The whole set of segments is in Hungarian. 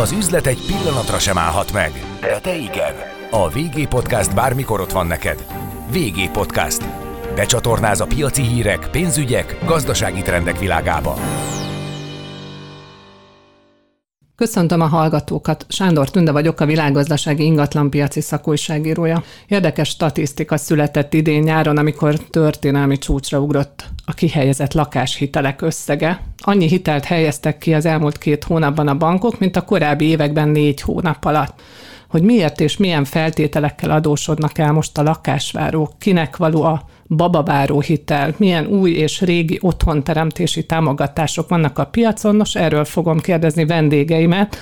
Az üzlet egy pillanatra sem állhat meg, de te igen. A VG Podcast bármikor ott van neked. VG Podcast. Becsatornáz a piaci hírek, pénzügyek, gazdasági trendek világába. Köszöntöm a hallgatókat. Sándor Tünde vagyok, a világgazdasági ingatlanpiaci szakújságírója. Érdekes statisztika született idén nyáron, amikor történelmi csúcsra ugrott a kihelyezett lakáshitelek összege. Annyi hitelt helyeztek ki az elmúlt két hónapban a bankok, mint a korábbi években négy hónap alatt. Hogy miért és milyen feltételekkel adósodnak el most a lakásvárók, kinek való a babaváró hitel, milyen új és régi otthonteremtési támogatások vannak a piacon, nos erről fogom kérdezni vendégeimet,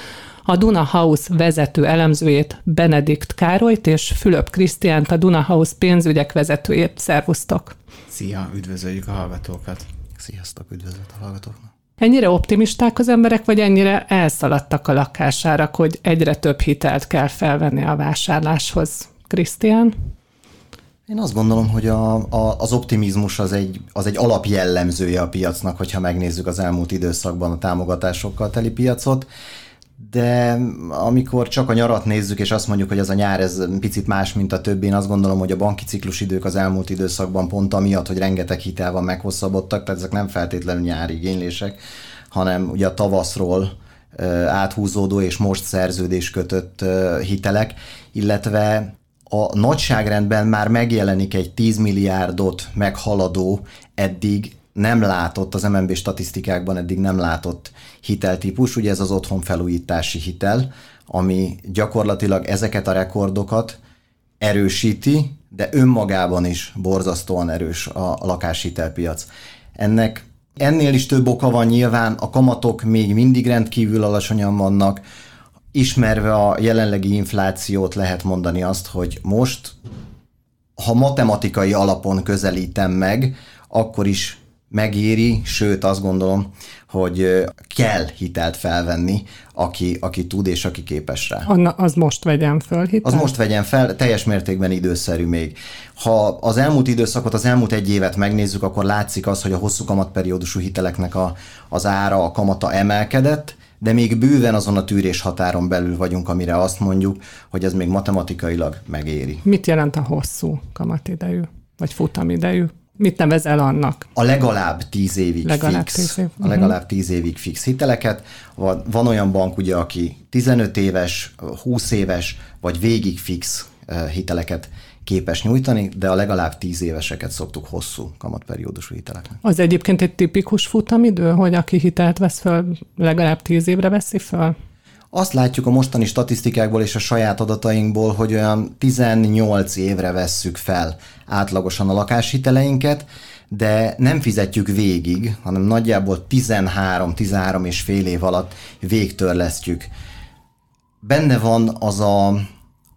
a Duna House vezető elemzőjét, Benedikt Károlyt, és Fülöp Krisztiánt, a Duna House pénzügyek vezetőjét. Szervusztok! Szia, üdvözöljük a hallgatókat! Sziasztok, üdvözlet a hallgatóknak! Ennyire optimisták az emberek, vagy ennyire elszaladtak a lakására, hogy egyre több hitelt kell felvenni a vásárláshoz? Krisztián? Én azt gondolom, hogy a, a, az optimizmus az egy, az egy alapjellemzője a piacnak, hogyha megnézzük az elmúlt időszakban a támogatásokkal teli piacot, de amikor csak a nyarat nézzük, és azt mondjuk, hogy az a nyár ez picit más, mint a többi, én azt gondolom, hogy a banki ciklusidők az elmúlt időszakban pont amiatt, hogy rengeteg hitel van meghosszabbodtak, tehát ezek nem feltétlenül nyári igénylések, hanem ugye a tavaszról áthúzódó és most szerződés kötött hitelek, illetve a nagyságrendben már megjelenik egy 10 milliárdot meghaladó, eddig nem látott, az MNB statisztikákban eddig nem látott hiteltípus, ugye ez az otthonfelújítási hitel, ami gyakorlatilag ezeket a rekordokat erősíti, de önmagában is borzasztóan erős a lakáshitelpiac. Ennek ennél is több oka van nyilván, a kamatok még mindig rendkívül alacsonyan vannak, ismerve a jelenlegi inflációt lehet mondani azt, hogy most, ha matematikai alapon közelítem meg, akkor is megéri, sőt azt gondolom, hogy kell hitelt felvenni, aki, aki tud és aki képes rá. Anna, az most vegyen fel hitelt? Az most vegyen fel, teljes mértékben időszerű még. Ha az elmúlt időszakot, az elmúlt egy évet megnézzük, akkor látszik az, hogy a hosszú kamatperiódusú hiteleknek a, az ára, a kamata emelkedett, de még bőven azon a tűrés határon belül vagyunk, amire azt mondjuk, hogy ez még matematikailag megéri. Mit jelent a hosszú kamatidejű, vagy futamidejű? Mit nevezel annak? A legalább 10 évig legalább fix. 10 év. A legalább 10 évig fix hiteleket. Van olyan bank, ugye, aki 15 éves, 20 éves, vagy végig fix eh, hiteleket képes nyújtani, de a legalább 10 éveseket szoktuk hosszú kamatperiódusú hiteleknek. Az egyébként egy tipikus futamidő, hogy aki hitelt vesz föl, legalább 10 évre veszi föl? Azt látjuk a mostani statisztikákból és a saját adatainkból, hogy olyan 18 évre vesszük fel átlagosan a lakáshiteleinket, de nem fizetjük végig, hanem nagyjából 13-13 és fél év alatt végtörlesztjük. Benne van az a,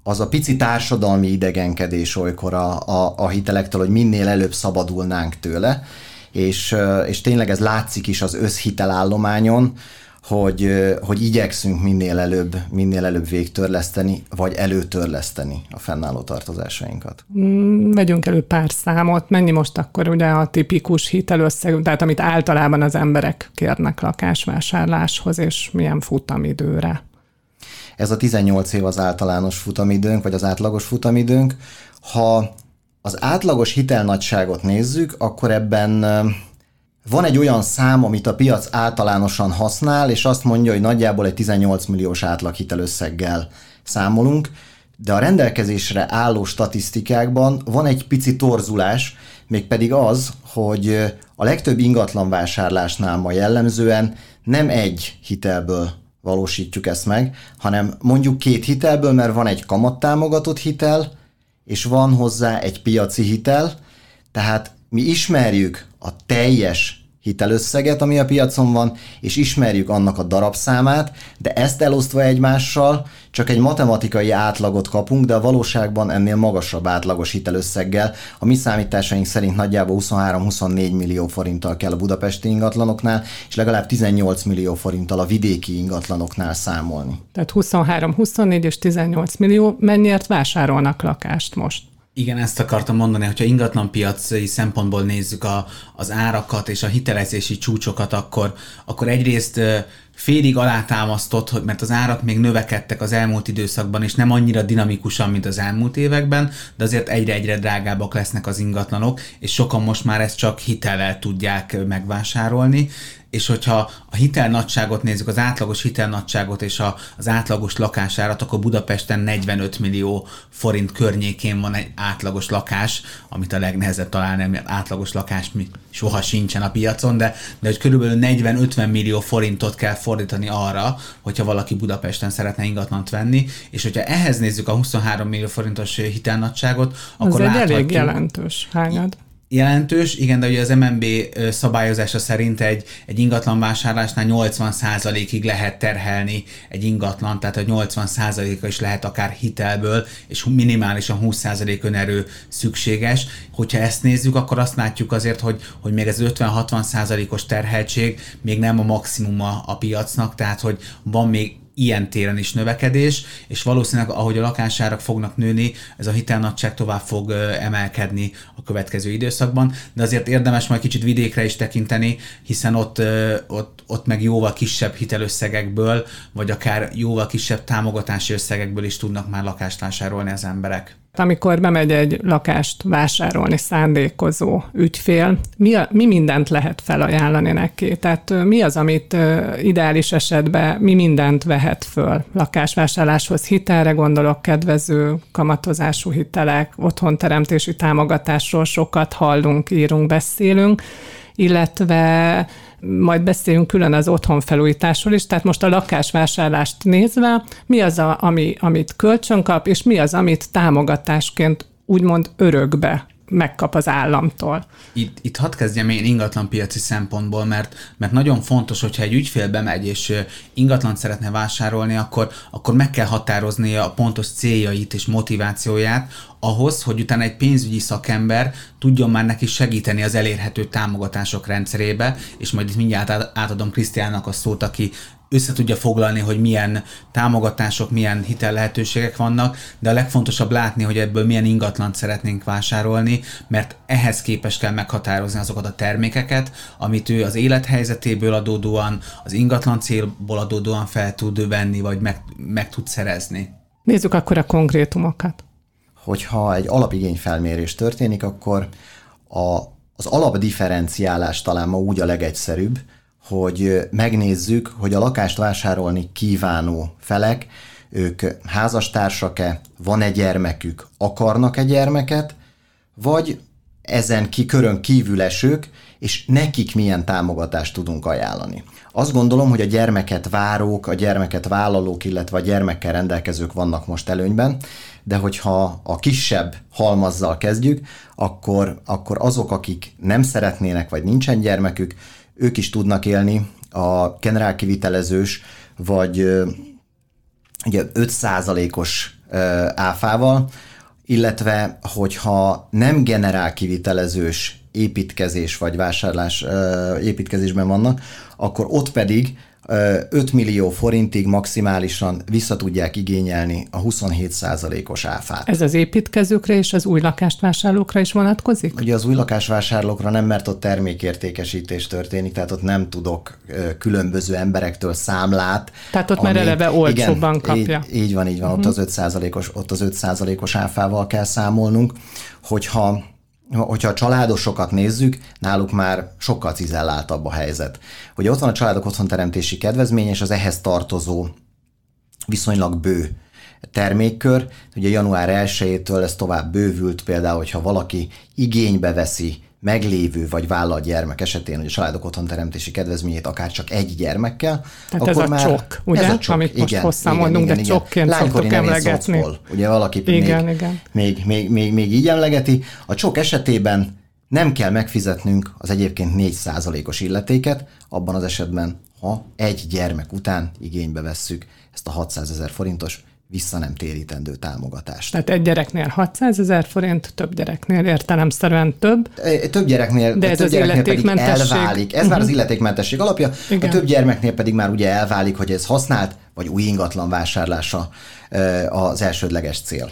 az a pici társadalmi idegenkedés olykor a, a, a hitelektől, hogy minél előbb szabadulnánk tőle, és, és tényleg ez látszik is az összhitelállományon, hogy, hogy igyekszünk minél előbb, minél előbb végtörleszteni, vagy előtörleszteni a fennálló tartozásainkat. Mm, vegyünk elő pár számot. Mennyi most akkor ugye a tipikus hitelösszeg, tehát amit általában az emberek kérnek lakásvásárláshoz, és milyen futamidőre? Ez a 18 év az általános futamidőnk, vagy az átlagos futamidőnk. Ha az átlagos hitelnagyságot nézzük, akkor ebben van egy olyan szám, amit a piac általánosan használ, és azt mondja, hogy nagyjából egy 18 milliós átlag hitelösszeggel számolunk, de a rendelkezésre álló statisztikákban van egy pici torzulás, mégpedig az, hogy a legtöbb ingatlan vásárlásnál ma jellemzően nem egy hitelből valósítjuk ezt meg, hanem mondjuk két hitelből, mert van egy kamattámogatott hitel, és van hozzá egy piaci hitel, tehát mi ismerjük a teljes hitelösszeget, ami a piacon van, és ismerjük annak a darabszámát, de ezt elosztva egymással csak egy matematikai átlagot kapunk, de a valóságban ennél magasabb átlagos hitelösszeggel. A mi számításaink szerint nagyjából 23-24 millió forinttal kell a budapesti ingatlanoknál, és legalább 18 millió forinttal a vidéki ingatlanoknál számolni. Tehát 23, 24 és 18 millió, mennyiért vásárolnak lakást most? Igen, ezt akartam mondani, hogyha ingatlanpiaci szempontból nézzük a, az árakat és a hitelezési csúcsokat, akkor, akkor egyrészt félig alátámasztott, hogy mert az árak még növekedtek az elmúlt időszakban, és nem annyira dinamikusan, mint az elmúlt években, de azért egyre-egyre drágábbak lesznek az ingatlanok, és sokan most már ezt csak hitellel tudják megvásárolni, és hogyha a hitelnagyságot nézzük, az átlagos hitelnagyságot és a, az átlagos lakásárat, akkor Budapesten 45 millió forint környékén van egy átlagos lakás, amit a legnehezebb találni, mert átlagos lakás mi soha sincsen a piacon, de, de hogy körülbelül 40-50 millió forintot kell fordítani arra, hogyha valaki Budapesten szeretne ingatlant venni, és hogyha ehhez nézzük a 23 millió forintos hitelnagyságot, akkor Ez egy elég jelentős. Hányad? Jelentős, igen, de ugye az MNB szabályozása szerint egy, egy ingatlan vásárlásnál 80%-ig lehet terhelni egy ingatlan, tehát a 80%-a is lehet akár hitelből, és minimálisan 20% önerő szükséges. Hogyha ezt nézzük, akkor azt látjuk azért, hogy, hogy még ez 50-60%-os terheltség még nem a maximuma a piacnak, tehát hogy van még ilyen téren is növekedés, és valószínűleg ahogy a lakásárak fognak nőni, ez a hitelnagyság tovább fog emelkedni a következő időszakban, de azért érdemes majd kicsit vidékre is tekinteni, hiszen ott, ott, ott meg jóval kisebb hitelösszegekből, vagy akár jóval kisebb támogatási összegekből is tudnak már lakást vásárolni az emberek. Amikor bemegy egy lakást vásárolni szándékozó ügyfél, mi, a, mi mindent lehet felajánlani neki? Tehát mi az, amit ideális esetben mi mindent vehet föl lakásvásárláshoz? Hitelre gondolok, kedvező kamatozású hitelek, otthonteremtési támogatásról sokat hallunk, írunk, beszélünk, illetve majd beszéljünk külön az otthonfelújításról is, tehát most a lakásvásárlást nézve, mi az, a, ami, amit kölcsön kap, és mi az, amit támogatásként úgymond örökbe megkap az államtól. Itt, itt hadd kezdjem én ingatlanpiaci szempontból, mert, mert nagyon fontos, hogyha egy ügyfél bemegy és ingatlan szeretne vásárolni, akkor, akkor meg kell határozni a pontos céljait és motivációját, ahhoz, hogy utána egy pénzügyi szakember tudjon már neki segíteni az elérhető támogatások rendszerébe, és majd itt mindjárt átadom Krisztiánnak a szót, aki össze tudja foglalni, hogy milyen támogatások, milyen hitel lehetőségek vannak, de a legfontosabb látni, hogy ebből milyen ingatlant szeretnénk vásárolni, mert ehhez képes kell meghatározni azokat a termékeket, amit ő az élethelyzetéből adódóan, az ingatlan célból adódóan fel tud venni, vagy meg, meg tud szerezni. Nézzük akkor a konkrétumokat. Hogyha egy alapigényfelmérés történik, akkor a, az alapdifferenciálás talán ma úgy a legegyszerűbb, hogy megnézzük, hogy a lakást vásárolni kívánó felek, ők házastársak-e, van-e gyermekük, akarnak-e gyermeket, vagy ezen ki körön kívül esők, és nekik milyen támogatást tudunk ajánlani. Azt gondolom, hogy a gyermeket várók, a gyermeket vállalók, illetve a gyermekkel rendelkezők vannak most előnyben, de hogyha a kisebb halmazzal kezdjük, akkor, akkor azok, akik nem szeretnének, vagy nincsen gyermekük, ők is tudnak élni. A generálkivitelezős, vagy ugye 5%-os áfával, illetve hogyha nem generál kivitelezős építkezés vagy vásárlás építkezésben vannak, akkor ott pedig 5 millió forintig maximálisan vissza tudják igényelni a 27%-os áfát. Ez az építkezőkre és az új lakást vásárlókra is vonatkozik? Ugye az új lakásvásárlókra nem, mert ott termékértékesítés történik, tehát ott nem tudok különböző emberektől számlát. Tehát ott ami, már eleve olcsóbban kapja. Így, így van, így van, uh-huh. ott az 5%-os, ott az 5%-os áfával kell számolnunk, hogyha hogyha a családosokat nézzük, náluk már sokkal cizelláltabb a helyzet. Ugye ott van a családok otthonteremtési kedvezmény, és az ehhez tartozó viszonylag bő termékkör. Ugye január 1-től ez tovább bővült, például, hogyha valaki igénybe veszi meglévő vagy vállalt gyermek esetén, hogy a családok otthon teremtési kedvezményét akár csak egy gyermekkel, Tehát akkor ez a már, csok, ugye? Ez a csok, Amit most igen, hosszá igen, mondunk, igen, de igen. csokként szoktuk emlegetni. Szocból, ugye valaki igen, még, igen. Még, még, még, még így emlegeti. A csok esetében nem kell megfizetnünk az egyébként 4%-os illetéket, abban az esetben, ha egy gyermek után igénybe vesszük ezt a 600 ezer forintos vissza nem térítendő támogatást. Tehát egy gyereknél 600 ezer forint, több gyereknél értelemszerűen több. Több gyereknél, de ez több az gyereknél pedig elválik. Ez uh-huh. már az mhm. illetékmentesség alapja. Igen. A több gyermeknél pedig már ugye elválik, hogy ez használt, vagy új ingatlan vásárlása az elsődleges cél.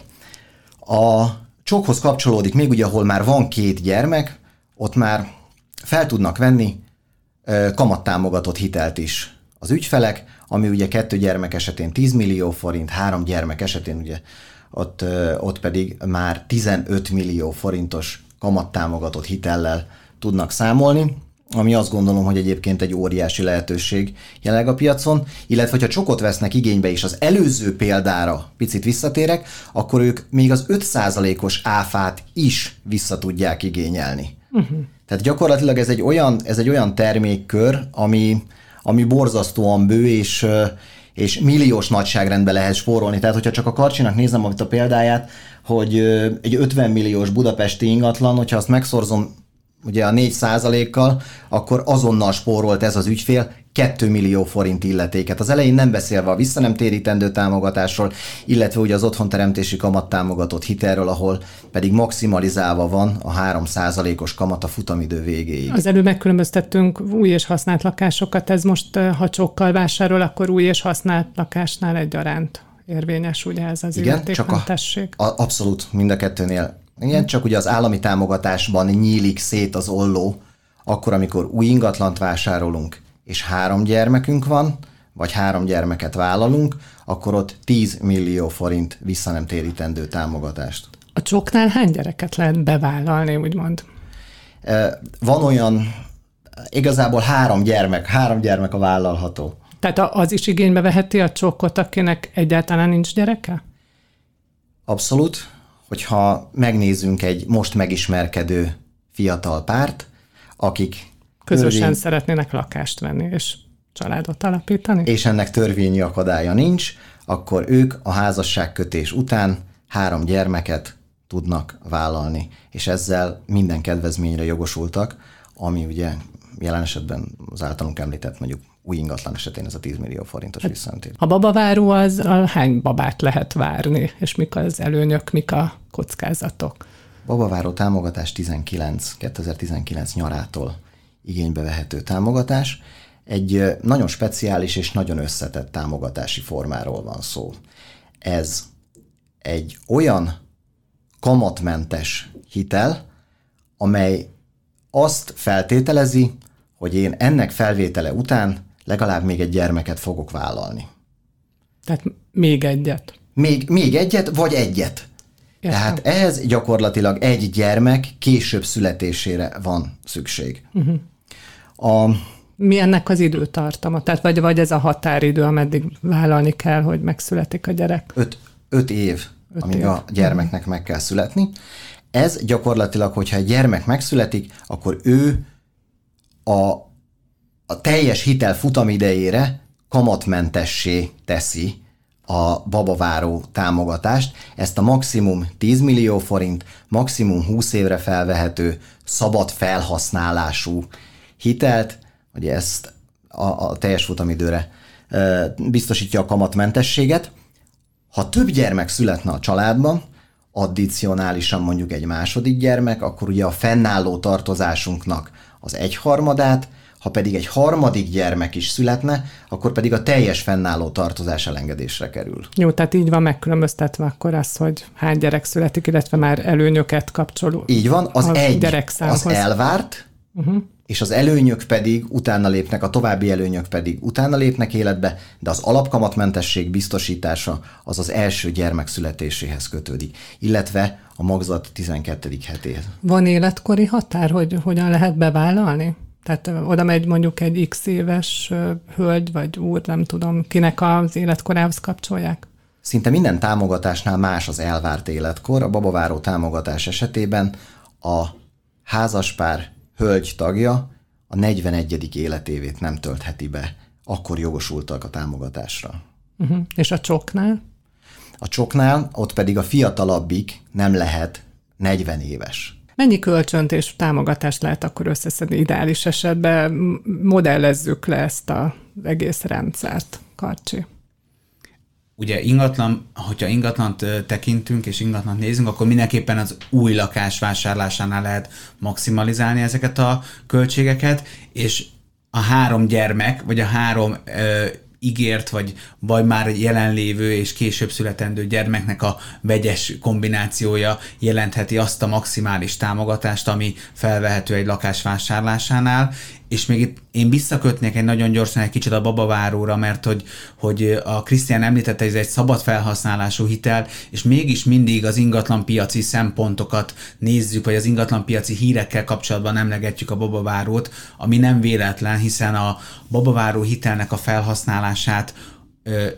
A csokhoz kapcsolódik még ugye, ahol már van két gyermek, ott már fel tudnak venni kamattámogatott hitelt is az ügyfelek, ami ugye kettő gyermek esetén 10 millió forint, három gyermek esetén ugye ott, ott pedig már 15 millió forintos kamattámogatott hitellel tudnak számolni, ami azt gondolom, hogy egyébként egy óriási lehetőség jelenleg a piacon, illetve hogyha csokot vesznek igénybe is az előző példára picit visszatérek, akkor ők még az 5%-os áfát is vissza tudják igényelni. Uh-huh. Tehát gyakorlatilag ez egy olyan, ez egy olyan termékkör, ami, ami borzasztóan bő, és, és milliós nagyságrendben lehet spórolni. Tehát, hogyha csak a Karcsinak nézem amit a példáját, hogy egy 50 milliós budapesti ingatlan, hogyha azt megszorzom ugye a 4 kal akkor azonnal spórolt ez az ügyfél 2 millió forint illetéket. Az elején nem beszélve a visszanemtérítendő támogatásról, illetve ugye az otthonteremtési kamat támogatott hitelről, ahol pedig maximalizálva van a 3 os kamat a futamidő végéig. Az előbb megkülönböztettünk új és használt lakásokat, ez most ha csokkal vásárol, akkor új és használt lakásnál egyaránt érvényes ugye ez az Igen, csak a, a, abszolút mind a kettőnél. Igen, csak ugye az állami támogatásban nyílik szét az olló, akkor, amikor új ingatlant vásárolunk, és három gyermekünk van, vagy három gyermeket vállalunk, akkor ott 10 millió forint vissza nem térítendő támogatást. A csoknál hány gyereket lehet bevállalni, úgymond? Van olyan, igazából három gyermek, három gyermek a vállalható. Tehát az is igénybe veheti a csokot, akinek egyáltalán nincs gyereke? Abszolút hogyha megnézzünk egy most megismerkedő fiatal párt, akik közösen törvény... szeretnének lakást venni és családot alapítani. És ennek törvényi akadálya nincs, akkor ők a házasságkötés után három gyermeket tudnak vállalni, és ezzel minden kedvezményre jogosultak, ami ugye jelen esetben az általunk említett mondjuk új ingatlan esetén ez a 10 millió forintos hát, visszaöntés. A babaváró az a hány babát lehet várni, és mik az előnyök, mik a kockázatok? Babaváró támogatás 19, 2019 nyarától igénybe vehető támogatás. Egy nagyon speciális és nagyon összetett támogatási formáról van szó. Ez egy olyan kamatmentes hitel, amely azt feltételezi, hogy én ennek felvétele után legalább még egy gyermeket fogok vállalni. Tehát még egyet. Még, még egyet, vagy egyet. Értem. Tehát ehhez gyakorlatilag egy gyermek később születésére van szükség. Uh-huh. A, Mi ennek az időtartama? Tehát vagy, vagy ez a határidő, ameddig vállalni kell, hogy megszületik a gyerek? Öt, öt év, öt amíg év. a gyermeknek meg kell születni. Ez gyakorlatilag, hogyha egy gyermek megszületik, akkor ő a a teljes hitel futamidejére kamatmentessé teszi a babaváró támogatást. Ezt a maximum 10 millió forint, maximum 20 évre felvehető, szabad felhasználású hitelt, hogy ezt a, a teljes futamidőre biztosítja a kamatmentességet. Ha több gyermek születne a családban, addicionálisan mondjuk egy második gyermek, akkor ugye a fennálló tartozásunknak az egyharmadát, ha pedig egy harmadik gyermek is születne, akkor pedig a teljes fennálló tartozás elengedésre kerül. Jó, tehát így van megkülönböztetve akkor az, hogy hány gyerek születik, illetve már előnyöket kapcsoló. Így van, az, egy, az elvárt, uh-huh. és az előnyök pedig utána lépnek, a további előnyök pedig utána lépnek életbe, de az alapkamatmentesség biztosítása az az első gyermek születéséhez kötődik, illetve a magzat 12. hetéhez. Van életkori határ, hogy hogyan lehet bevállalni? Tehát oda megy mondjuk egy x éves hölgy, vagy úr, nem tudom, kinek az életkorához kapcsolják? Szinte minden támogatásnál más az elvárt életkor. A babaváró támogatás esetében a házaspár hölgy tagja a 41. életévét nem töltheti be. Akkor jogosultak a támogatásra. Uh-huh. És a csoknál? A csoknál ott pedig a fiatalabbik nem lehet 40 éves. Mennyi kölcsönt és támogatást lehet akkor összeszedni ideális esetben? Modellezzük le ezt az egész rendszert, Karcsi. Ugye ingatlan, hogyha ingatlant tekintünk és ingatlant nézünk, akkor mindenképpen az új lakás vásárlásánál lehet maximalizálni ezeket a költségeket, és a három gyermek, vagy a három ö, ígért, vagy, vagy már jelenlévő és később születendő gyermeknek a vegyes kombinációja jelentheti azt a maximális támogatást, ami felvehető egy lakás vásárlásánál, és még itt én visszakötnék egy nagyon gyorsan egy kicsit a babaváróra, mert hogy, hogy a Krisztián említette, ez egy szabad felhasználású hitel, és mégis mindig az ingatlanpiaci szempontokat nézzük, vagy az ingatlanpiaci hírekkel kapcsolatban emlegetjük a babavárót, ami nem véletlen, hiszen a babaváró hitelnek a felhasználását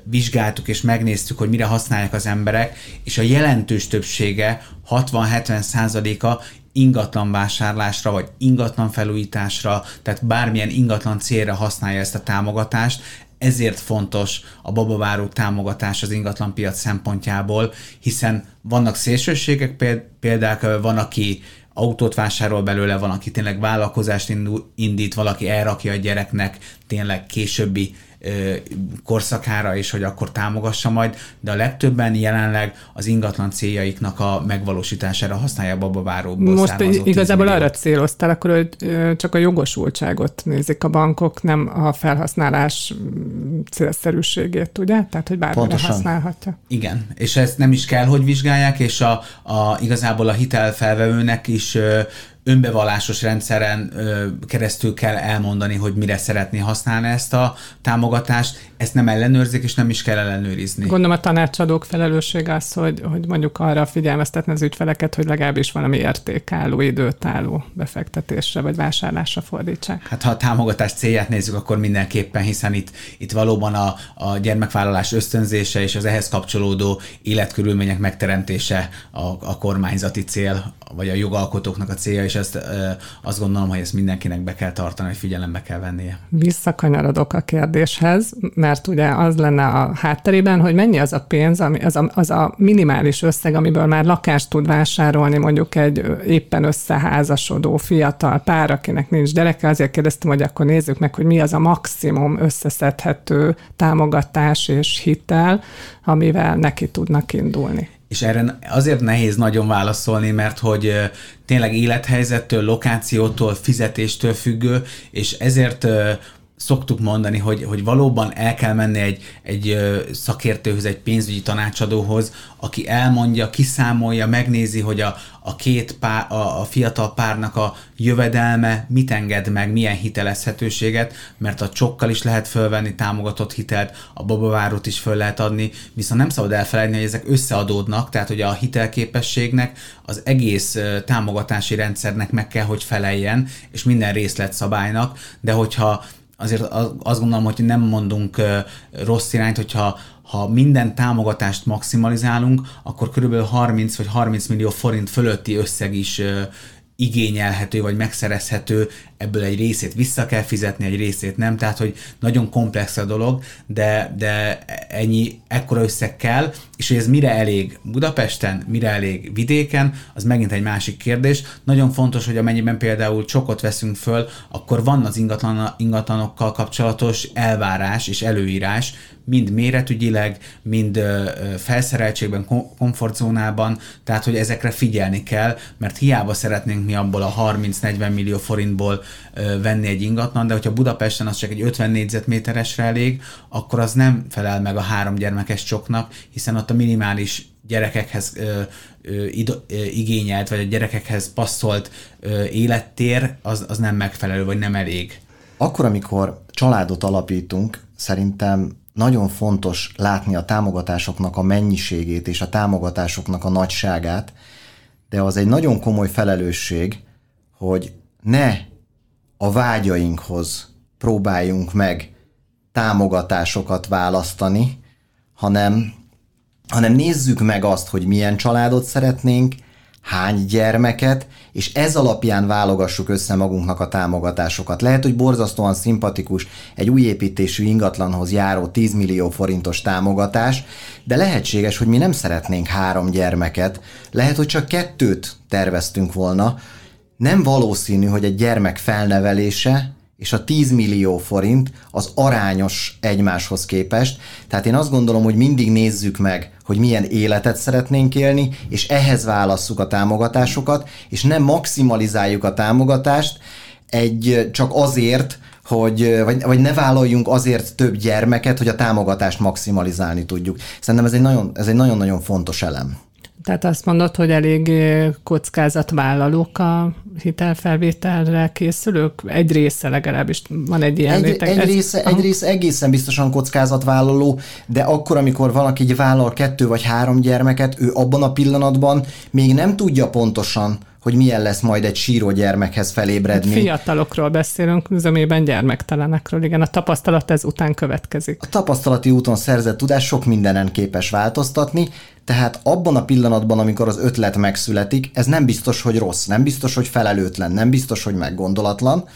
vizsgáltuk és megnéztük, hogy mire használják az emberek, és a jelentős többsége, 60-70 százaléka ingatlan vásárlásra, vagy ingatlan felújításra, tehát bármilyen ingatlan célra használja ezt a támogatást, ezért fontos a babavárók támogatás az ingatlanpiac szempontjából, hiszen vannak szélsőségek, például van, aki autót vásárol belőle, van, aki tényleg vállalkozást indít, valaki elrakja a gyereknek tényleg későbbi korszakára, és hogy akkor támogassa majd, de a legtöbben jelenleg az ingatlan céljaiknak a megvalósítására használják babaváróból Most igazából arra céloztál, akkor hogy csak a jogosultságot nézik a bankok, nem a felhasználás mm, célszerűségét, ugye? Tehát, hogy bármire Pontosan. használhatja. Igen, és ezt nem is kell, hogy vizsgálják, és a, a igazából a hitelfelvevőnek is önbevallásos rendszeren ö, keresztül kell elmondani, hogy mire szeretné használni ezt a támogatást. Ezt nem ellenőrzik, és nem is kell ellenőrizni. Gondolom a tanácsadók felelősség az, hogy, hogy mondjuk arra figyelmeztetni az ügyfeleket, hogy legalábbis valami értékálló, időtálló befektetésre vagy vásárlásra fordítsák. Hát ha a támogatás célját nézzük, akkor mindenképpen, hiszen itt, itt valóban a, a gyermekvállalás ösztönzése és az ehhez kapcsolódó életkörülmények megteremtése a, a kormányzati cél, vagy a jogalkotóknak a célja, és ezt azt gondolom, hogy ezt mindenkinek be kell tartani, hogy figyelembe kell vennie. Visszakanyarodok a kérdéshez, mert ugye az lenne a hátterében, hogy mennyi az a pénz, ami, az, a, az a minimális összeg, amiből már lakást tud vásárolni mondjuk egy éppen összeházasodó fiatal pár, akinek nincs gyereke, azért kérdeztem, hogy akkor nézzük meg, hogy mi az a maximum összeszedhető támogatás és hitel, amivel neki tudnak indulni és erre azért nehéz nagyon válaszolni, mert hogy tényleg élethelyzettől, lokációtól, fizetéstől függő, és ezért szoktuk mondani, hogy, hogy valóban el kell menni egy, egy szakértőhöz, egy pénzügyi tanácsadóhoz, aki elmondja, kiszámolja, megnézi, hogy a, a két pár, a, a fiatal párnak a jövedelme mit enged meg, milyen hitelezhetőséget, mert a csokkal is lehet fölvenni támogatott hitelt, a babavárot is föl lehet adni, viszont nem szabad elfelejteni, hogy ezek összeadódnak, tehát hogy a hitelképességnek az egész támogatási rendszernek meg kell, hogy feleljen, és minden részletszabálynak, de hogyha azért azt gondolom, hogy nem mondunk rossz irányt, hogyha ha minden támogatást maximalizálunk, akkor körülbelül 30 vagy 30 millió forint fölötti összeg is igényelhető vagy megszerezhető, ebből egy részét vissza kell fizetni, egy részét nem, tehát hogy nagyon komplex a dolog, de, de ennyi, ekkora összeg kell, és hogy ez mire elég Budapesten, mire elég vidéken, az megint egy másik kérdés. Nagyon fontos, hogy amennyiben például csokot veszünk föl, akkor van az ingatlan, ingatlanokkal kapcsolatos elvárás és előírás, mind méretügyileg, mind felszereltségben, komfortzónában, tehát hogy ezekre figyelni kell, mert hiába szeretnénk mi abból a 30-40 millió forintból venni egy ingatlan, de hogyha Budapesten az csak egy 50 négyzetméteresre elég, akkor az nem felel meg a három gyermekes csoknak, hiszen ott a minimális gyerekekhez ö, ö, id, ö, igényelt, vagy a gyerekekhez passzolt ö, élettér, az, az nem megfelelő, vagy nem elég. Akkor, amikor családot alapítunk, szerintem nagyon fontos látni a támogatásoknak a mennyiségét és a támogatásoknak a nagyságát, de az egy nagyon komoly felelősség, hogy ne a vágyainkhoz próbáljunk meg támogatásokat választani, hanem, hanem nézzük meg azt, hogy milyen családot szeretnénk, hány gyermeket, és ez alapján válogassuk össze magunknak a támogatásokat. Lehet, hogy borzasztóan szimpatikus egy új építésű ingatlanhoz járó 10 millió forintos támogatás, de lehetséges, hogy mi nem szeretnénk három gyermeket, lehet, hogy csak kettőt terveztünk volna. Nem valószínű, hogy egy gyermek felnevelése és a 10 millió forint az arányos egymáshoz képest. Tehát én azt gondolom, hogy mindig nézzük meg, hogy milyen életet szeretnénk élni, és ehhez válasszuk a támogatásokat, és nem maximalizáljuk a támogatást egy csak azért, hogy, vagy, vagy ne vállaljunk azért több gyermeket, hogy a támogatást maximalizálni tudjuk. Szerintem ez egy nagyon, ez egy nagyon-nagyon fontos elem. Tehát azt mondod, hogy elég kockázatvállalók a hitelfelvételre készülők? Egy része legalábbis van egy ilyen egy, réteg. egy, Ez- része, egy része egészen biztosan kockázatvállaló, de akkor, amikor valaki így vállal kettő vagy három gyermeket, ő abban a pillanatban még nem tudja pontosan, hogy milyen lesz majd egy síró gyermekhez felébredni. Fiatalokról beszélünk, zömében gyermektelenekről. Igen, a tapasztalat ez után következik. A tapasztalati úton szerzett tudás sok mindenen képes változtatni, tehát abban a pillanatban, amikor az ötlet megszületik, ez nem biztos, hogy rossz, nem biztos, hogy felelőtlen, nem biztos, hogy meggondolatlan,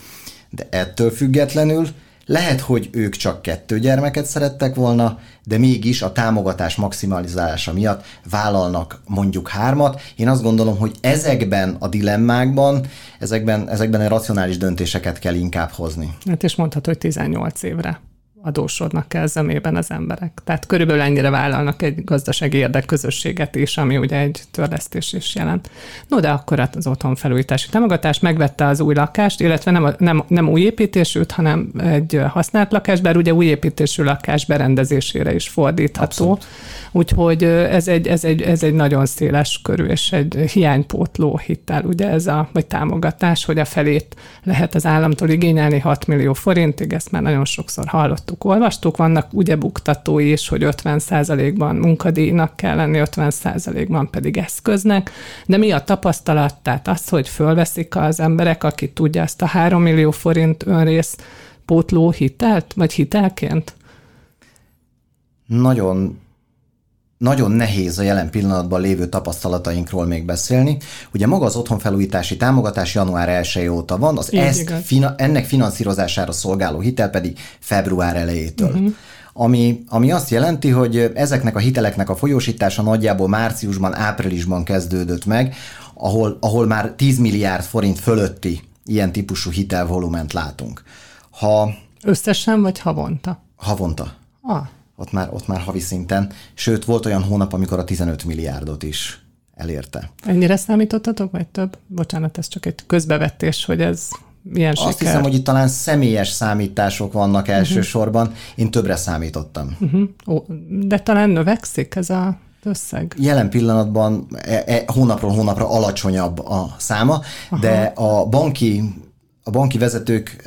de ettől függetlenül lehet, hogy ők csak kettő gyermeket szerettek volna, de mégis a támogatás maximalizálása miatt vállalnak mondjuk hármat. Én azt gondolom, hogy ezekben a dilemmákban, ezekben, ezekben a racionális döntéseket kell inkább hozni. Hát és mondhatod, hogy 18 évre adósodnak el zömében az emberek. Tehát körülbelül ennyire vállalnak egy gazdasági érdekközösséget is, ami ugye egy törlesztés is jelent. No, de akkor az otthonfelújítási támogatás megvette az új lakást, illetve nem, a- nem, nem új építésűt, hanem egy használt lakás, bár ugye új építésű lakás berendezésére is fordítható. Abszolút. Úgyhogy ez egy, ez, egy, ez egy nagyon széles körű és egy hiánypótló hitel, ugye ez a, vagy támogatás, hogy a felét lehet az államtól igényelni 6 millió forintig, ezt már nagyon sokszor hallottuk, olvastuk, vannak ugye buktatói is, hogy 50%-ban munkadíjnak kell lenni, 50%-ban pedig eszköznek, de mi a tapasztalat? Tehát az, hogy fölveszik az emberek, aki tudja ezt a 3 millió forint önrész pótló hitelt, vagy hitelként? nagyon nagyon nehéz a jelen pillanatban lévő tapasztalatainkról még beszélni. Ugye maga az otthonfelújítási támogatás január 1 óta van, az Így ezt igaz. fina, ennek finanszírozására szolgáló hitel pedig február elejétől. Uh-huh. Ami, ami azt jelenti, hogy ezeknek a hiteleknek a folyósítása nagyjából márciusban, áprilisban kezdődött meg, ahol, ahol már 10 milliárd forint fölötti ilyen típusú hitelvolument látunk. Ha Összesen vagy havonta? havonta Ah, ott már, ott már havi szinten, sőt volt olyan hónap, amikor a 15 milliárdot is elérte. ennyire számítottatok, vagy több? Bocsánat, ez csak egy közbevetés, hogy ez milyen Azt siker. hiszem, hogy itt talán személyes számítások vannak elsősorban, én többre számítottam. Uh-huh. Ó, de talán növekszik ez a összeg? Jelen pillanatban e, e, hónapról hónapra alacsonyabb a száma, Aha. de a banki, a banki vezetők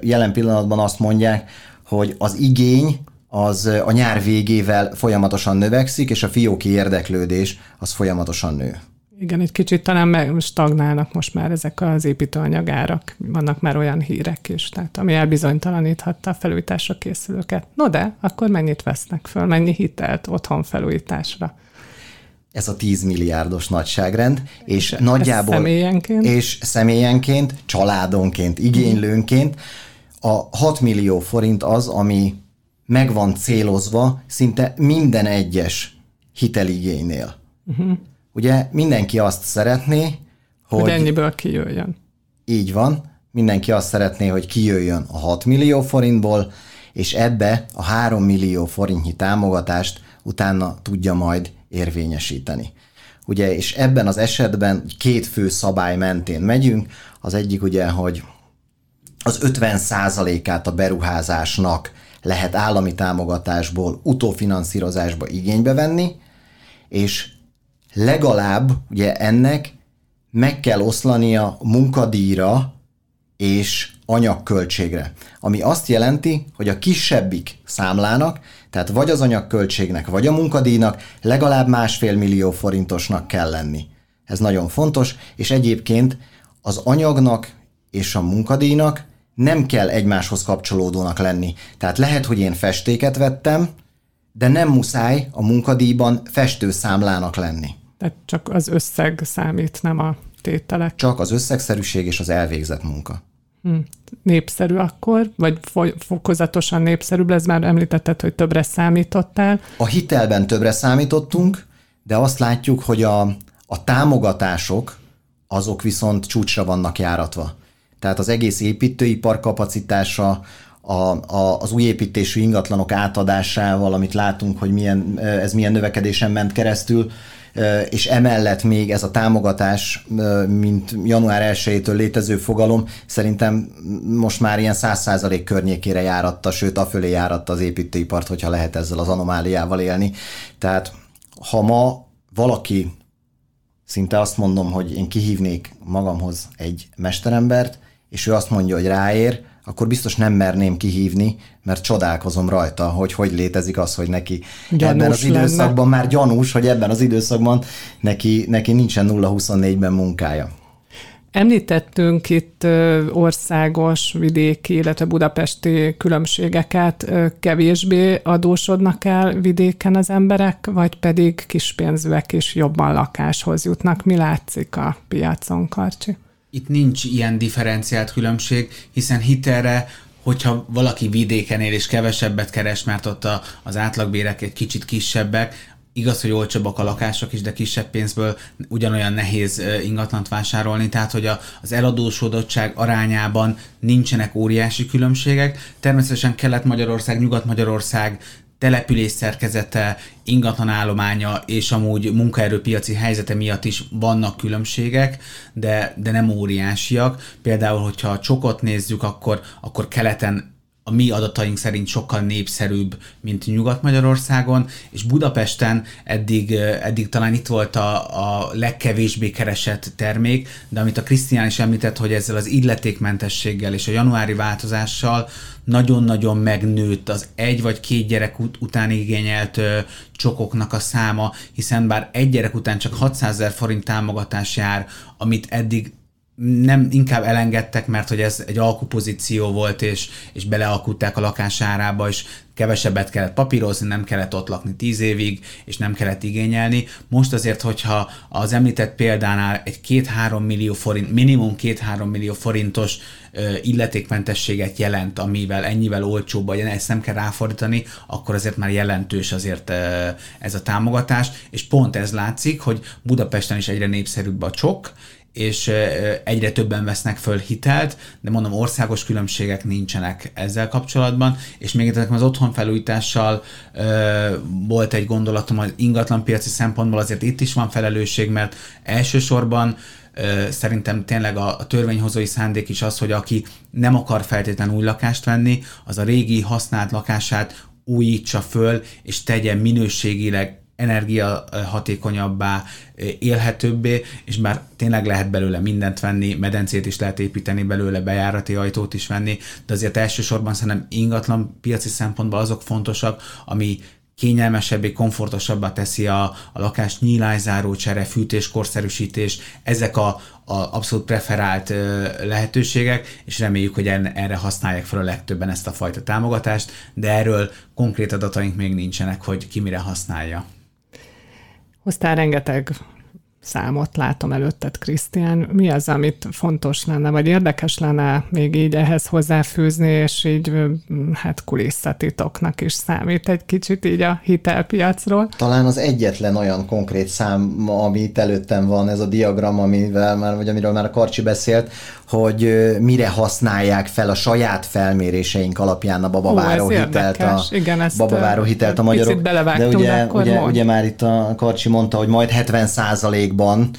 jelen pillanatban azt mondják, hogy az igény az a nyár végével folyamatosan növekszik, és a fióki érdeklődés az folyamatosan nő. Igen, egy kicsit talán meg stagnálnak most már ezek az építőanyagárak. Vannak már olyan hírek is, tehát ami elbizonytalaníthatta a felújításra készülőket. No de, akkor mennyit vesznek föl, mennyi hitelt otthon felújításra? ez a 10 milliárdos nagyságrend, és nagyjából... személyenként? És személyenként, családonként, igénylőnként a 6 millió forint az, ami meg van célozva szinte minden egyes hiteligénynél. Uh-huh. Ugye mindenki azt szeretné, hogy, Hogy ennyiből kijöjjön. így van, mindenki azt szeretné, hogy kijöjjön a 6 millió forintból, és ebbe a 3 millió forintnyi támogatást utána tudja majd érvényesíteni. Ugye, és ebben az esetben két fő szabály mentén megyünk. Az egyik ugye, hogy az 50%-át a beruházásnak lehet állami támogatásból, utófinanszírozásba igénybe venni, és legalább ugye ennek meg kell oszlania munkadíjra és anyagköltségre. Ami azt jelenti, hogy a kisebbik számlának, tehát vagy az anyagköltségnek, vagy a munkadíjnak legalább másfél millió forintosnak kell lenni. Ez nagyon fontos, és egyébként az anyagnak és a munkadíjnak nem kell egymáshoz kapcsolódónak lenni. Tehát lehet, hogy én festéket vettem, de nem muszáj a munkadíjban festőszámlának lenni. Tehát csak az összeg számít, nem a tételek. Csak az összegszerűség és az elvégzett munka. Hm. Népszerű akkor, vagy fo- fokozatosan népszerűbb lesz, már említetted, hogy többre számítottál. A hitelben többre számítottunk, de azt látjuk, hogy a, a támogatások azok viszont csúcsra vannak járatva. Tehát az egész építőipar kapacitása, a, a, az új építésű ingatlanok átadásával, amit látunk, hogy milyen, ez milyen növekedésen ment keresztül, és emellett még ez a támogatás, mint január 1-től létező fogalom, szerintem most már ilyen 100% környékére járatta, sőt, afölé járatta az építőipart, hogyha lehet ezzel az anomáliával élni. Tehát ha ma valaki szinte azt mondom, hogy én kihívnék magamhoz egy mesterembert, és ő azt mondja, hogy ráér, akkor biztos nem merném kihívni, mert csodálkozom rajta, hogy hogy létezik az, hogy neki gyanús ebben az lenne. időszakban már gyanús, hogy ebben az időszakban neki, neki nincsen 0-24-ben munkája. Említettünk itt országos, vidéki, illetve budapesti különbségeket. Kevésbé adósodnak el vidéken az emberek, vagy pedig kispénzűek is jobban lakáshoz jutnak? Mi látszik a piacon, Karcsi? Itt nincs ilyen differenciált különbség, hiszen hitelre hogyha valaki vidéken él és kevesebbet keres, mert ott a, az átlagbérek egy kicsit kisebbek, Igaz, hogy olcsóbbak a lakások is, de kisebb pénzből ugyanolyan nehéz ingatlant vásárolni, tehát hogy a, az eladósodottság arányában nincsenek óriási különbségek. Természetesen Kelet-Magyarország, Nyugat-Magyarország település szerkezete, ingatlan állománya és amúgy munkaerőpiaci helyzete miatt is vannak különbségek, de, de nem óriásiak. Például, hogyha a csokot nézzük, akkor, akkor keleten a mi adataink szerint sokkal népszerűbb, mint Nyugat-Magyarországon, és Budapesten eddig, eddig talán itt volt a, a legkevésbé keresett termék, de amit a Krisztián is említett, hogy ezzel az illetékmentességgel és a januári változással nagyon-nagyon megnőtt az egy vagy két gyerek ut- után igényelt ö, csokoknak a száma, hiszen bár egy gyerek után csak 600 ezer forint támogatás jár, amit eddig nem inkább elengedtek, mert hogy ez egy alkupozíció volt, és, és belealkutták a lakásárába, és kevesebbet kellett papírozni, nem kellett ott lakni tíz évig, és nem kellett igényelni. Most azért, hogyha az említett példánál egy két-három millió forint, minimum két-három millió forintos illetékmentességet jelent, amivel ennyivel olcsóbb, vagy ezt nem kell ráfordítani, akkor azért már jelentős azért ez a támogatás, és pont ez látszik, hogy Budapesten is egyre népszerűbb a csok, és egyre többen vesznek föl hitelt, de mondom, országos különbségek nincsenek ezzel kapcsolatban, és még itt az otthonfelújítással volt egy gondolatom, hogy ingatlanpiaci szempontból azért itt is van felelősség, mert elsősorban szerintem tényleg a, a törvényhozói szándék is az, hogy aki nem akar feltétlenül új lakást venni, az a régi használt lakását újítsa föl, és tegye minőségileg energiahatékonyabbá, élhetőbbé, és már tényleg lehet belőle mindent venni, medencét is lehet építeni belőle, bejárati ajtót is venni, de azért elsősorban szerintem ingatlan piaci szempontból azok fontosak, ami kényelmesebbé, komfortosabbá teszi a, a lakás nyílászáró csere, fűtés, korszerűsítés, ezek a, a abszolút preferált ö, lehetőségek, és reméljük, hogy en, erre használják fel a legtöbben ezt a fajta támogatást, de erről konkrét adataink még nincsenek, hogy ki mire használja. Hoztál rengeteg számot látom előtted, Krisztián. Mi az, amit fontos lenne, vagy érdekes lenne még így ehhez hozzáfűzni, és így hát kulisszatitoknak is számít egy kicsit így a hitelpiacról? Talán az egyetlen olyan konkrét szám, ami itt előttem van, ez a diagram, amivel már, vagy amiről már a Karcsi beszélt, hogy mire használják fel a saját felméréseink alapján a babaváró Ó, hitelt, a, Igen, ezt babaváró hitelt a magyarok. De ugye, ugye, ugye már itt a Karcsi mondta, hogy majd 70 százalékban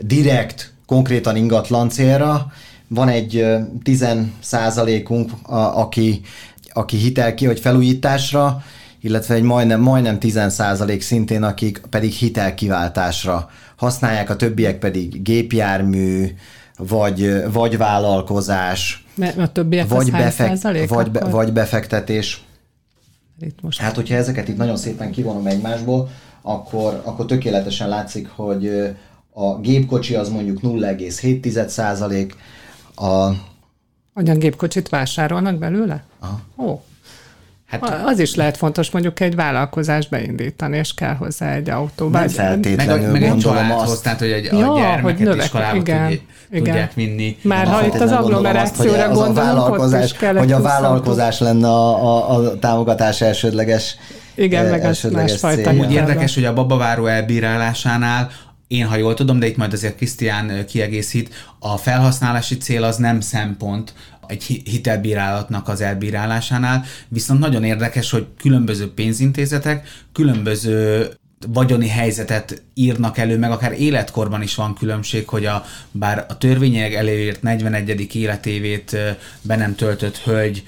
direkt, konkrétan ingatlan célra, van egy 10 százalékunk, aki, aki hitel ki, hogy felújításra, illetve egy majdnem, majdnem 10 százalék szintén, akik pedig hitelkiváltásra használják, a többiek pedig gépjármű, vagy, vagy vállalkozás, Mert a többiek vagy, befek, vagy, be, vagy befektetés. Itt most hát, hogyha ezeket itt nagyon szépen kivonom egymásból, akkor, akkor tökéletesen látszik, hogy a gépkocsi az mondjuk 0,7 százalék, a... Olyan gépkocsit vásárolnak belőle? Aha. Ó, Hát, az is lehet fontos mondjuk egy vállalkozást beindítani, és kell hozzá egy autó. Nem feltétlenül meg, meg gondolom azt. Tehát, hogy egy, ja, a gyermeket hogy növek, iskolába igen, tudj, igen. tudják vinni. Már ha itt az agglomerációra gondolom, vállalkozás, hogy a vállalkozás lenne a, a, a támogatás elsődleges igen, meg az másfajta. Úgy érdekes, hogy a babaváró elbírálásánál én, ha jól tudom, de itt majd azért Krisztián kiegészít, a felhasználási cél az nem szempont, egy hitelbírálatnak az elbírálásánál, viszont nagyon érdekes, hogy különböző pénzintézetek különböző vagyoni helyzetet írnak elő, meg akár életkorban is van különbség, hogy a, bár a törvények előírt 41. életévét be nem töltött hölgy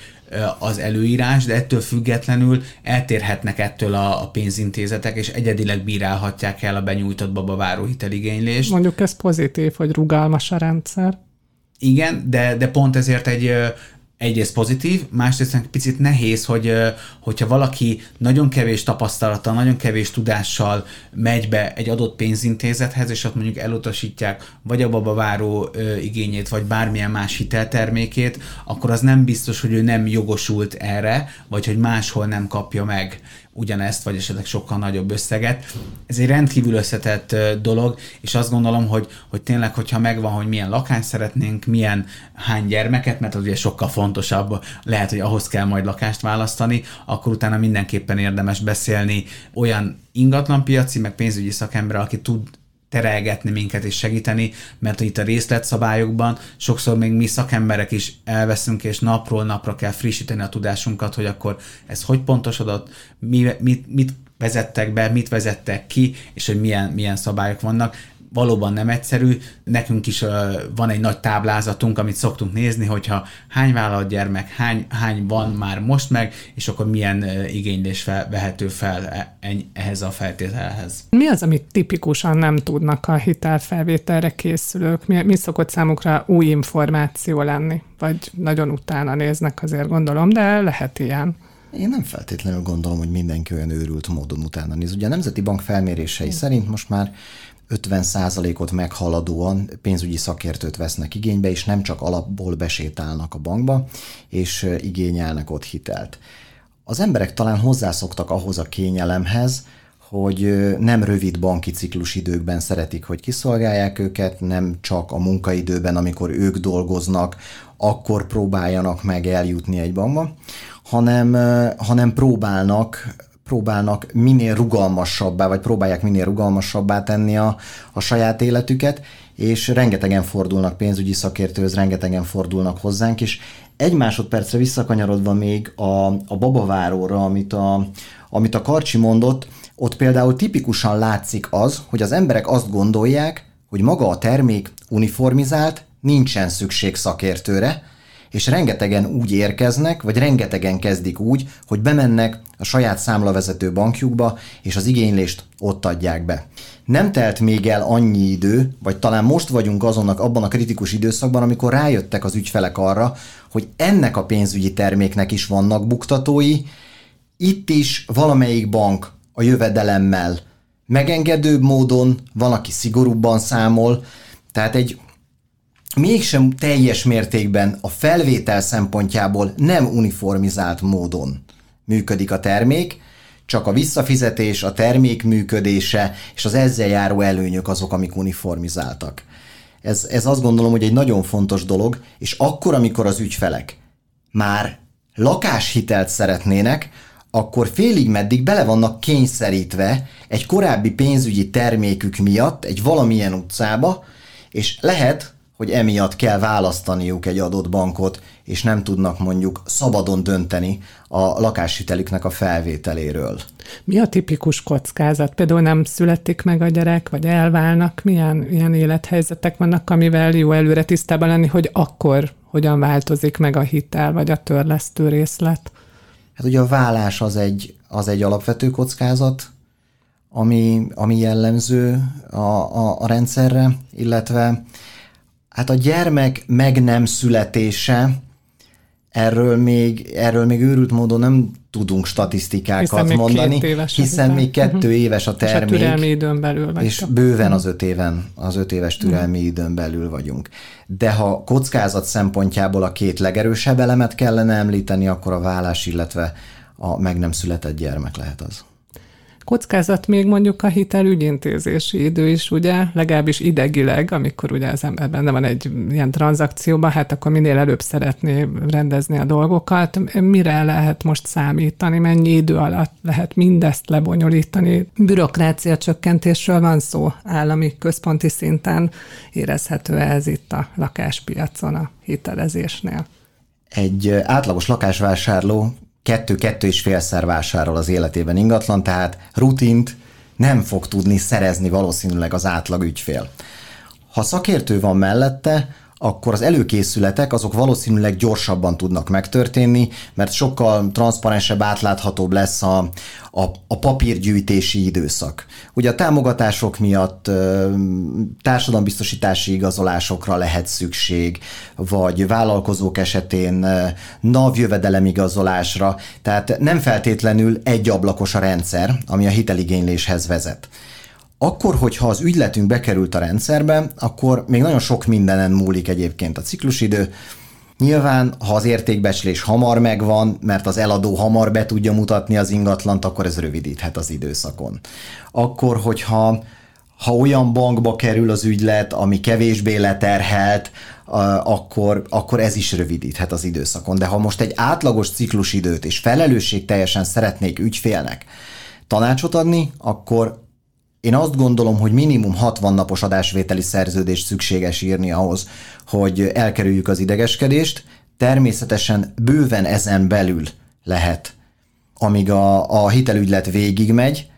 az előírás, de ettől függetlenül eltérhetnek ettől a, a pénzintézetek, és egyedileg bírálhatják el a benyújtott babaváró hiteligénylést. Mondjuk ez pozitív, hogy rugalmas a rendszer. Igen, de, de pont ezért egy, egyrészt pozitív, másrészt egy picit nehéz, hogy hogyha valaki nagyon kevés tapasztalattal, nagyon kevés tudással megy be egy adott pénzintézethez, és ott mondjuk elutasítják vagy a babaváró igényét, vagy bármilyen más hiteltermékét, akkor az nem biztos, hogy ő nem jogosult erre, vagy hogy máshol nem kapja meg ugyanezt, vagy esetleg sokkal nagyobb összeget. Ez egy rendkívül összetett dolog, és azt gondolom, hogy, hogy tényleg, hogyha megvan, hogy milyen lakást szeretnénk, milyen hány gyermeket, mert az ugye sokkal fontosabb, lehet, hogy ahhoz kell majd lakást választani, akkor utána mindenképpen érdemes beszélni olyan ingatlanpiaci, meg pénzügyi szakember, aki tud terelgetni minket és segíteni, mert itt a részletszabályokban sokszor még mi szakemberek is elveszünk, és napról napra kell frissíteni a tudásunkat, hogy akkor ez hogy pontosodott, mi, mit, mit vezettek be, mit vezettek ki, és hogy milyen, milyen szabályok vannak valóban nem egyszerű. Nekünk is van egy nagy táblázatunk, amit szoktunk nézni, hogyha hány vállalat gyermek, hány, hány van már most meg, és akkor milyen igénylés fel, vehető fel e, ehhez a feltételhez. Mi az, amit tipikusan nem tudnak a hitelfelvételre készülők? Mi, mi szokott számukra új információ lenni? Vagy nagyon utána néznek azért gondolom, de lehet ilyen. Én nem feltétlenül gondolom, hogy mindenki olyan őrült módon utána néz. Ugye a Nemzeti Bank felmérései szerint most már 50%-ot meghaladóan pénzügyi szakértőt vesznek igénybe, és nem csak alapból besétálnak a bankba, és igényelnek ott hitelt. Az emberek talán hozzászoktak ahhoz a kényelemhez, hogy nem rövid banki ciklus időkben szeretik, hogy kiszolgálják őket, nem csak a munkaidőben, amikor ők dolgoznak, akkor próbáljanak meg eljutni egy bankba, hanem, hanem próbálnak próbálnak minél rugalmasabbá, vagy próbálják minél rugalmasabbá tenni a, a saját életüket, és rengetegen fordulnak pénzügyi szakértőhöz, rengetegen fordulnak hozzánk, és egy másodpercre visszakanyarodva még a, a babaváróra, amit a, amit a Karcsi mondott, ott például tipikusan látszik az, hogy az emberek azt gondolják, hogy maga a termék uniformizált, nincsen szükség szakértőre, és rengetegen úgy érkeznek, vagy rengetegen kezdik úgy, hogy bemennek a saját számlavezető bankjukba, és az igénylést ott adják be. Nem telt még el annyi idő, vagy talán most vagyunk azonnak abban a kritikus időszakban, amikor rájöttek az ügyfelek arra, hogy ennek a pénzügyi terméknek is vannak buktatói, itt is valamelyik bank a jövedelemmel megengedőbb módon, van, aki szigorúbban számol, tehát egy mégsem teljes mértékben a felvétel szempontjából nem uniformizált módon működik a termék, csak a visszafizetés, a termék működése és az ezzel járó előnyök azok, amik uniformizáltak. Ez, ez azt gondolom, hogy egy nagyon fontos dolog, és akkor, amikor az ügyfelek már lakáshitelt szeretnének, akkor félig meddig bele vannak kényszerítve egy korábbi pénzügyi termékük miatt egy valamilyen utcába, és lehet, hogy emiatt kell választaniuk egy adott bankot, és nem tudnak mondjuk szabadon dönteni a lakáshitelüknek a felvételéről. Mi a tipikus kockázat? Például nem születik meg a gyerek, vagy elválnak? Milyen ilyen élethelyzetek vannak, amivel jó előre tisztában lenni, hogy akkor hogyan változik meg a hitel, vagy a törlesztő részlet? Hát ugye a vállás az egy, az egy alapvető kockázat, ami, ami jellemző a, a, a rendszerre, illetve Hát a gyermek meg nem születése, erről még, erről még őrült módon nem tudunk statisztikákat hiszen mondani, éves hiszen még kettő uh-huh. éves a termék. És a türelmi időn belül vagy. És bőven az öt éven, az öt éves türelmi időn belül vagyunk. De ha kockázat szempontjából a két legerősebb elemet kellene említeni, akkor a vállás, illetve a meg nem született gyermek lehet az. Kockázat még mondjuk a hitel ügyintézési idő is, ugye, legalábbis idegileg, amikor ugye az ember benne van egy ilyen tranzakcióban, hát akkor minél előbb szeretné rendezni a dolgokat. Mire lehet most számítani, mennyi idő alatt lehet mindezt lebonyolítani? Bürokrácia csökkentésről van szó állami központi szinten, érezhető ez itt a lakáspiacon a hitelezésnél? Egy átlagos lakásvásárló kettő-kettő és félszer vásárol az életében ingatlan, tehát rutint, nem fog tudni szerezni valószínűleg az átlag ügyfél. Ha szakértő van mellette, akkor az előkészületek azok valószínűleg gyorsabban tudnak megtörténni, mert sokkal transzparensebb, átláthatóbb lesz a, a, a papírgyűjtési időszak. Ugye a támogatások miatt társadalombiztosítási igazolásokra lehet szükség, vagy vállalkozók esetén NAV jövedelemigazolásra, tehát nem feltétlenül egy ablakos a rendszer, ami a hiteligényléshez vezet. Akkor, hogyha az ügyletünk bekerült a rendszerbe, akkor még nagyon sok mindenen múlik egyébként a ciklusidő. Nyilván, ha az értékbecslés hamar megvan, mert az eladó hamar be tudja mutatni az ingatlant, akkor ez rövidíthet az időszakon. Akkor, hogyha ha olyan bankba kerül az ügylet, ami kevésbé leterhelt, akkor, akkor ez is rövidíthet az időszakon. De ha most egy átlagos ciklusidőt és felelősség teljesen szeretnék ügyfélnek tanácsot adni, akkor én azt gondolom, hogy minimum 60 napos adásvételi szerződést szükséges írni ahhoz, hogy elkerüljük az idegeskedést. Természetesen bőven ezen belül lehet, amíg a, a hitelügylet végigmegy,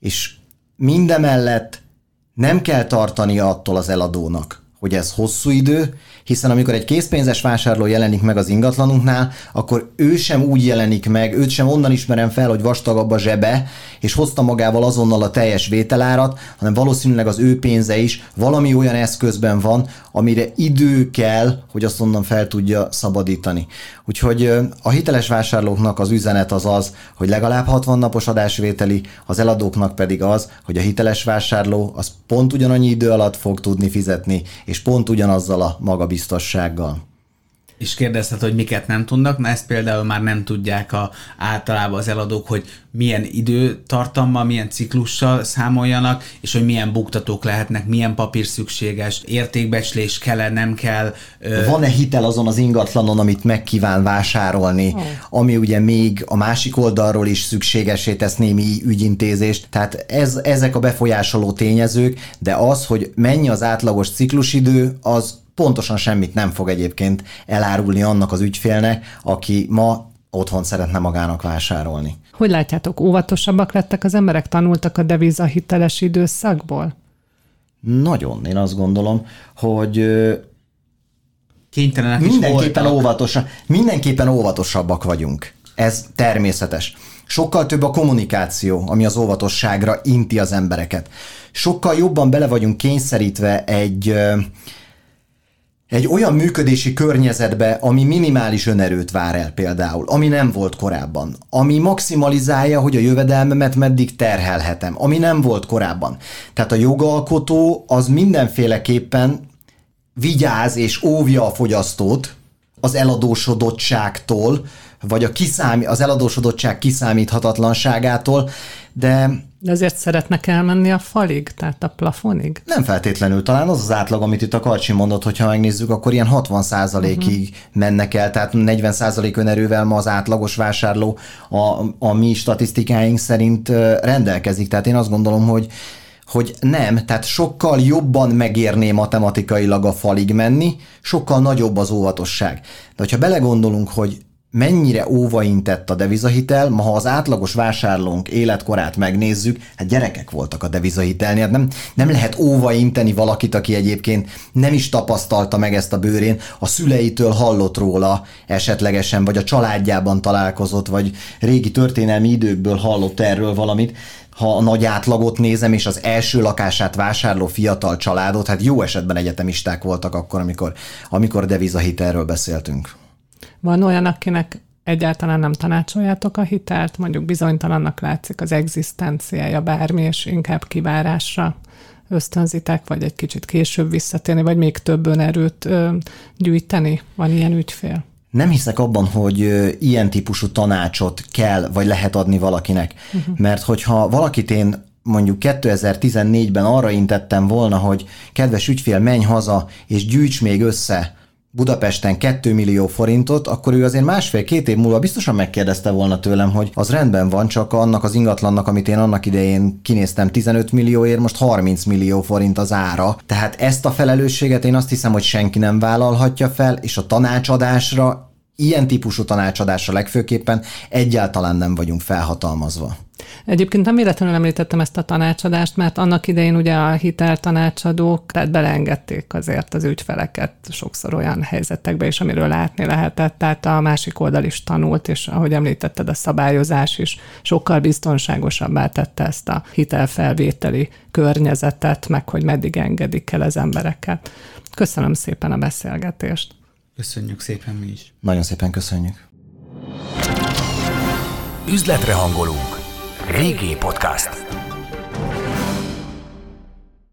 és mindemellett nem kell tartani attól az eladónak, hogy ez hosszú idő, hiszen amikor egy készpénzes vásárló jelenik meg az ingatlanunknál, akkor ő sem úgy jelenik meg, őt sem onnan ismerem fel, hogy vastagabb a zsebe, és hozta magával azonnal a teljes vételárat, hanem valószínűleg az ő pénze is valami olyan eszközben van, amire idő kell, hogy azt onnan fel tudja szabadítani. Úgyhogy a hiteles vásárlóknak az üzenet az az, hogy legalább 60 napos adásvételi, az eladóknak pedig az, hogy a hiteles vásárló az pont ugyanannyi idő alatt fog tudni fizetni, és pont ugyanazzal a magabiztossággal és kérdezted, hogy miket nem tudnak, na ezt például már nem tudják a, általában az eladók, hogy milyen időtartammal, milyen ciklussal számoljanak, és hogy milyen buktatók lehetnek, milyen papír szükséges, értékbecslés kell-e, nem kell. Van-e hitel azon az ingatlanon, amit meg kíván vásárolni, oh. ami ugye még a másik oldalról is szükségesé tesz némi ügyintézést. Tehát ez, ezek a befolyásoló tényezők, de az, hogy mennyi az átlagos ciklusidő, az pontosan semmit nem fog egyébként elárulni annak az ügyfélnek, aki ma otthon szeretne magának vásárolni. Hogy látjátok, óvatosabbak lettek az emberek, tanultak a deviza hiteles időszakból? Nagyon, én azt gondolom, hogy kénytelenek mindenképpen óvatosak, mindenképpen óvatosabbak vagyunk. Ez természetes. Sokkal több a kommunikáció, ami az óvatosságra inti az embereket. Sokkal jobban bele vagyunk kényszerítve egy egy olyan működési környezetbe, ami minimális önerőt vár el például, ami nem volt korábban, ami maximalizálja, hogy a jövedelmemet meddig terhelhetem, ami nem volt korábban. Tehát a jogalkotó az mindenféleképpen vigyáz és óvja a fogyasztót az eladósodottságtól, vagy a kiszámi, az eladósodottság kiszámíthatatlanságától, de de azért szeretnek elmenni a falig, tehát a plafonig? Nem feltétlenül. Talán az az átlag, amit itt a Karcsi mondott, hogyha megnézzük, akkor ilyen 60% ig uh-huh. mennek el, tehát 40% önerővel ma az átlagos vásárló a, a mi statisztikáink szerint rendelkezik. Tehát én azt gondolom, hogy hogy nem, tehát sokkal jobban megérné matematikailag a falig menni, sokkal nagyobb az óvatosság. De hogyha belegondolunk, hogy mennyire óvaintett a devizahitel, ma ha az átlagos vásárlónk életkorát megnézzük, hát gyerekek voltak a devizahitelnél, hát nem, nem lehet óvainteni valakit, aki egyébként nem is tapasztalta meg ezt a bőrén, a szüleitől hallott róla esetlegesen, vagy a családjában találkozott, vagy régi történelmi időkből hallott erről valamit, ha a nagy átlagot nézem, és az első lakását vásárló fiatal családot, hát jó esetben egyetemisták voltak akkor, amikor, amikor devizahitelről beszéltünk. Van olyan, akinek egyáltalán nem tanácsoljátok a hitelt, mondjuk bizonytalannak látszik az egzisztenciája bármi, és inkább kivárásra ösztönzitek, vagy egy kicsit később visszatérni, vagy még több önerőt ö, gyűjteni? Van ilyen ügyfél? Nem hiszek abban, hogy ilyen típusú tanácsot kell, vagy lehet adni valakinek. Uh-huh. Mert hogyha valakit én mondjuk 2014-ben arra intettem volna, hogy kedves ügyfél, menj haza, és gyűjts még össze Budapesten 2 millió forintot, akkor ő azért másfél-két év múlva biztosan megkérdezte volna tőlem, hogy az rendben van, csak annak az ingatlannak, amit én annak idején kinéztem 15 millióért, most 30 millió forint az ára. Tehát ezt a felelősséget én azt hiszem, hogy senki nem vállalhatja fel, és a tanácsadásra ilyen típusú tanácsadásra legfőképpen egyáltalán nem vagyunk felhatalmazva. Egyébként nem véletlenül említettem ezt a tanácsadást, mert annak idején ugye a hiteltanácsadók, tehát beleengedték azért az ügyfeleket sokszor olyan helyzetekbe is, amiről látni lehetett, tehát a másik oldal is tanult, és ahogy említetted, a szabályozás is sokkal biztonságosabbá tette ezt a hitelfelvételi környezetet, meg hogy meddig engedik el az embereket. Köszönöm szépen a beszélgetést. Köszönjük szépen mi is. Nagyon szépen köszönjük. Üzletre hangolunk. VG Podcast.